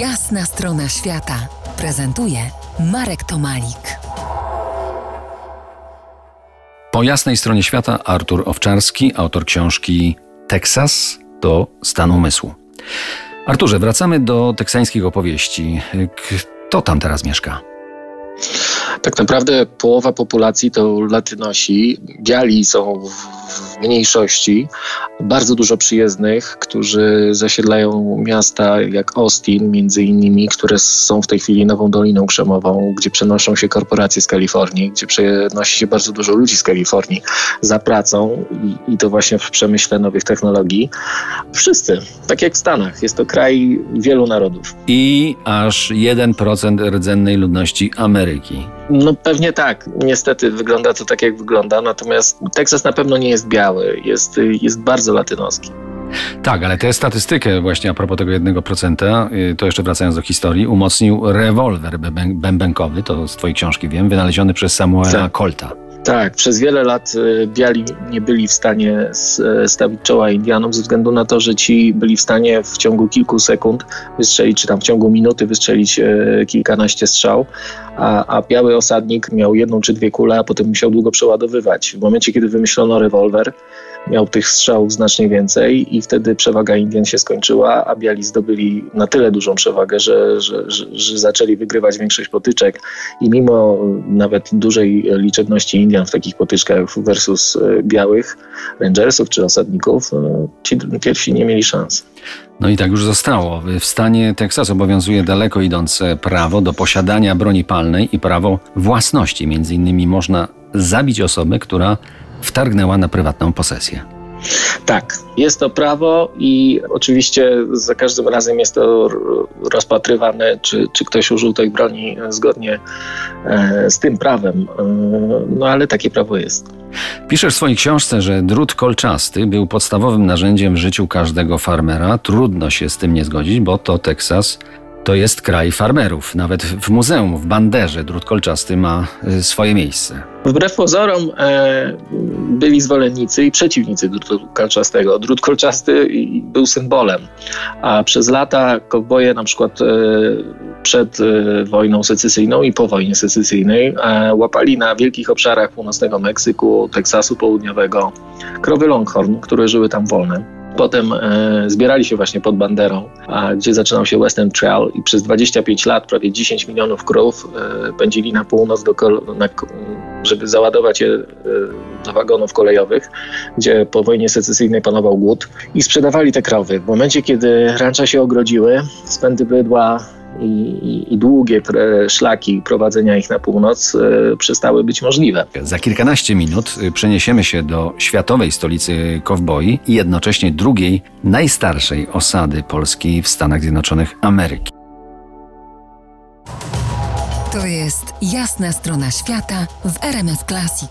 Jasna strona świata prezentuje Marek Tomalik. Po jasnej stronie świata Artur Owczarski, autor książki Teksas to stan umysłu. Arturze, wracamy do teksańskich opowieści. Kto tam teraz mieszka? Tak naprawdę połowa populacji to latynosi. Biali są w mniejszości. Bardzo dużo przyjezdnych, którzy zasiedlają miasta jak Austin, między innymi, które są w tej chwili nową Doliną Krzemową, gdzie przenoszą się korporacje z Kalifornii, gdzie przenosi się bardzo dużo ludzi z Kalifornii za pracą i, i to właśnie w przemyśle nowych technologii. Wszyscy, tak jak w Stanach. Jest to kraj wielu narodów. I aż 1% rdzennej ludności Ameryki. No pewnie tak. Niestety wygląda to tak, jak wygląda. Natomiast Teksas na pewno nie jest biały. Jest, jest bardzo latynoski. Tak, ale tę statystykę właśnie a propos tego 1%, y, to jeszcze wracając do historii, umocnił rewolwer bębenkowy, to z twojej książki wiem, wynaleziony przez Samuela tak. Colta. Tak, przez wiele lat y, biali nie byli w stanie stawić czoła Indianom ze względu na to, że ci byli w stanie w ciągu kilku sekund wystrzelić, czy tam w ciągu minuty wystrzelić y, kilkanaście strzał, a, a biały osadnik miał jedną czy dwie kule, a potem musiał długo przeładowywać. W momencie, kiedy wymyślono rewolwer, miał tych strzałów znacznie więcej i wtedy przewaga Indian się skończyła, a biali zdobyli na tyle dużą przewagę, że, że, że, że zaczęli wygrywać większość potyczek i mimo nawet dużej liczebności Indian w takich potyczkach versus e, białych rangersów czy osadników, e, ci pierwsi nie mieli szans. No i tak już zostało. W stanie Teksasu obowiązuje daleko idące prawo do posiadania broni palnej i prawo własności. Między innymi można zabić osobę, która wtargnęła na prywatną posesję. Tak, jest to prawo i oczywiście za każdym razem jest to rozpatrywane, czy, czy ktoś użył tej broni zgodnie e, z tym prawem. E, no ale takie prawo jest. Piszesz w swojej książce, że drut kolczasty był podstawowym narzędziem w życiu każdego farmera. Trudno się z tym nie zgodzić, bo to Teksas to jest kraj farmerów. Nawet w muzeum w Banderze drut kolczasty ma y, swoje miejsce. Wbrew pozorom e, byli zwolennicy i przeciwnicy drutu kolczastego. Drut kolczasty był symbolem, a przez lata kowboje na przykład e, przed e, wojną secesyjną i po wojnie secesyjnej łapali na wielkich obszarach północnego Meksyku, Teksasu Południowego krowy Longhorn, które żyły tam wolne. Potem e, zbierali się właśnie pod Banderą, a gdzie zaczynał się Western Trail i przez 25 lat prawie 10 milionów krów e, pędzili na północ, do, na, żeby załadować je e, do wagonów kolejowych, gdzie po wojnie secesyjnej panował głód i sprzedawali te krowy. W momencie, kiedy rancza się ogrodziły, spędy bydła i, i, długie szlaki prowadzenia ich na północ y, przestały być możliwe. Za kilkanaście minut e, przeniesiemy się do światowej stolicy kowboi i jednocześnie drugiej, najstarszej osady Polski w Stanach Zjednoczonych Ameryki. To jest jasna strona świata w RMS Classic.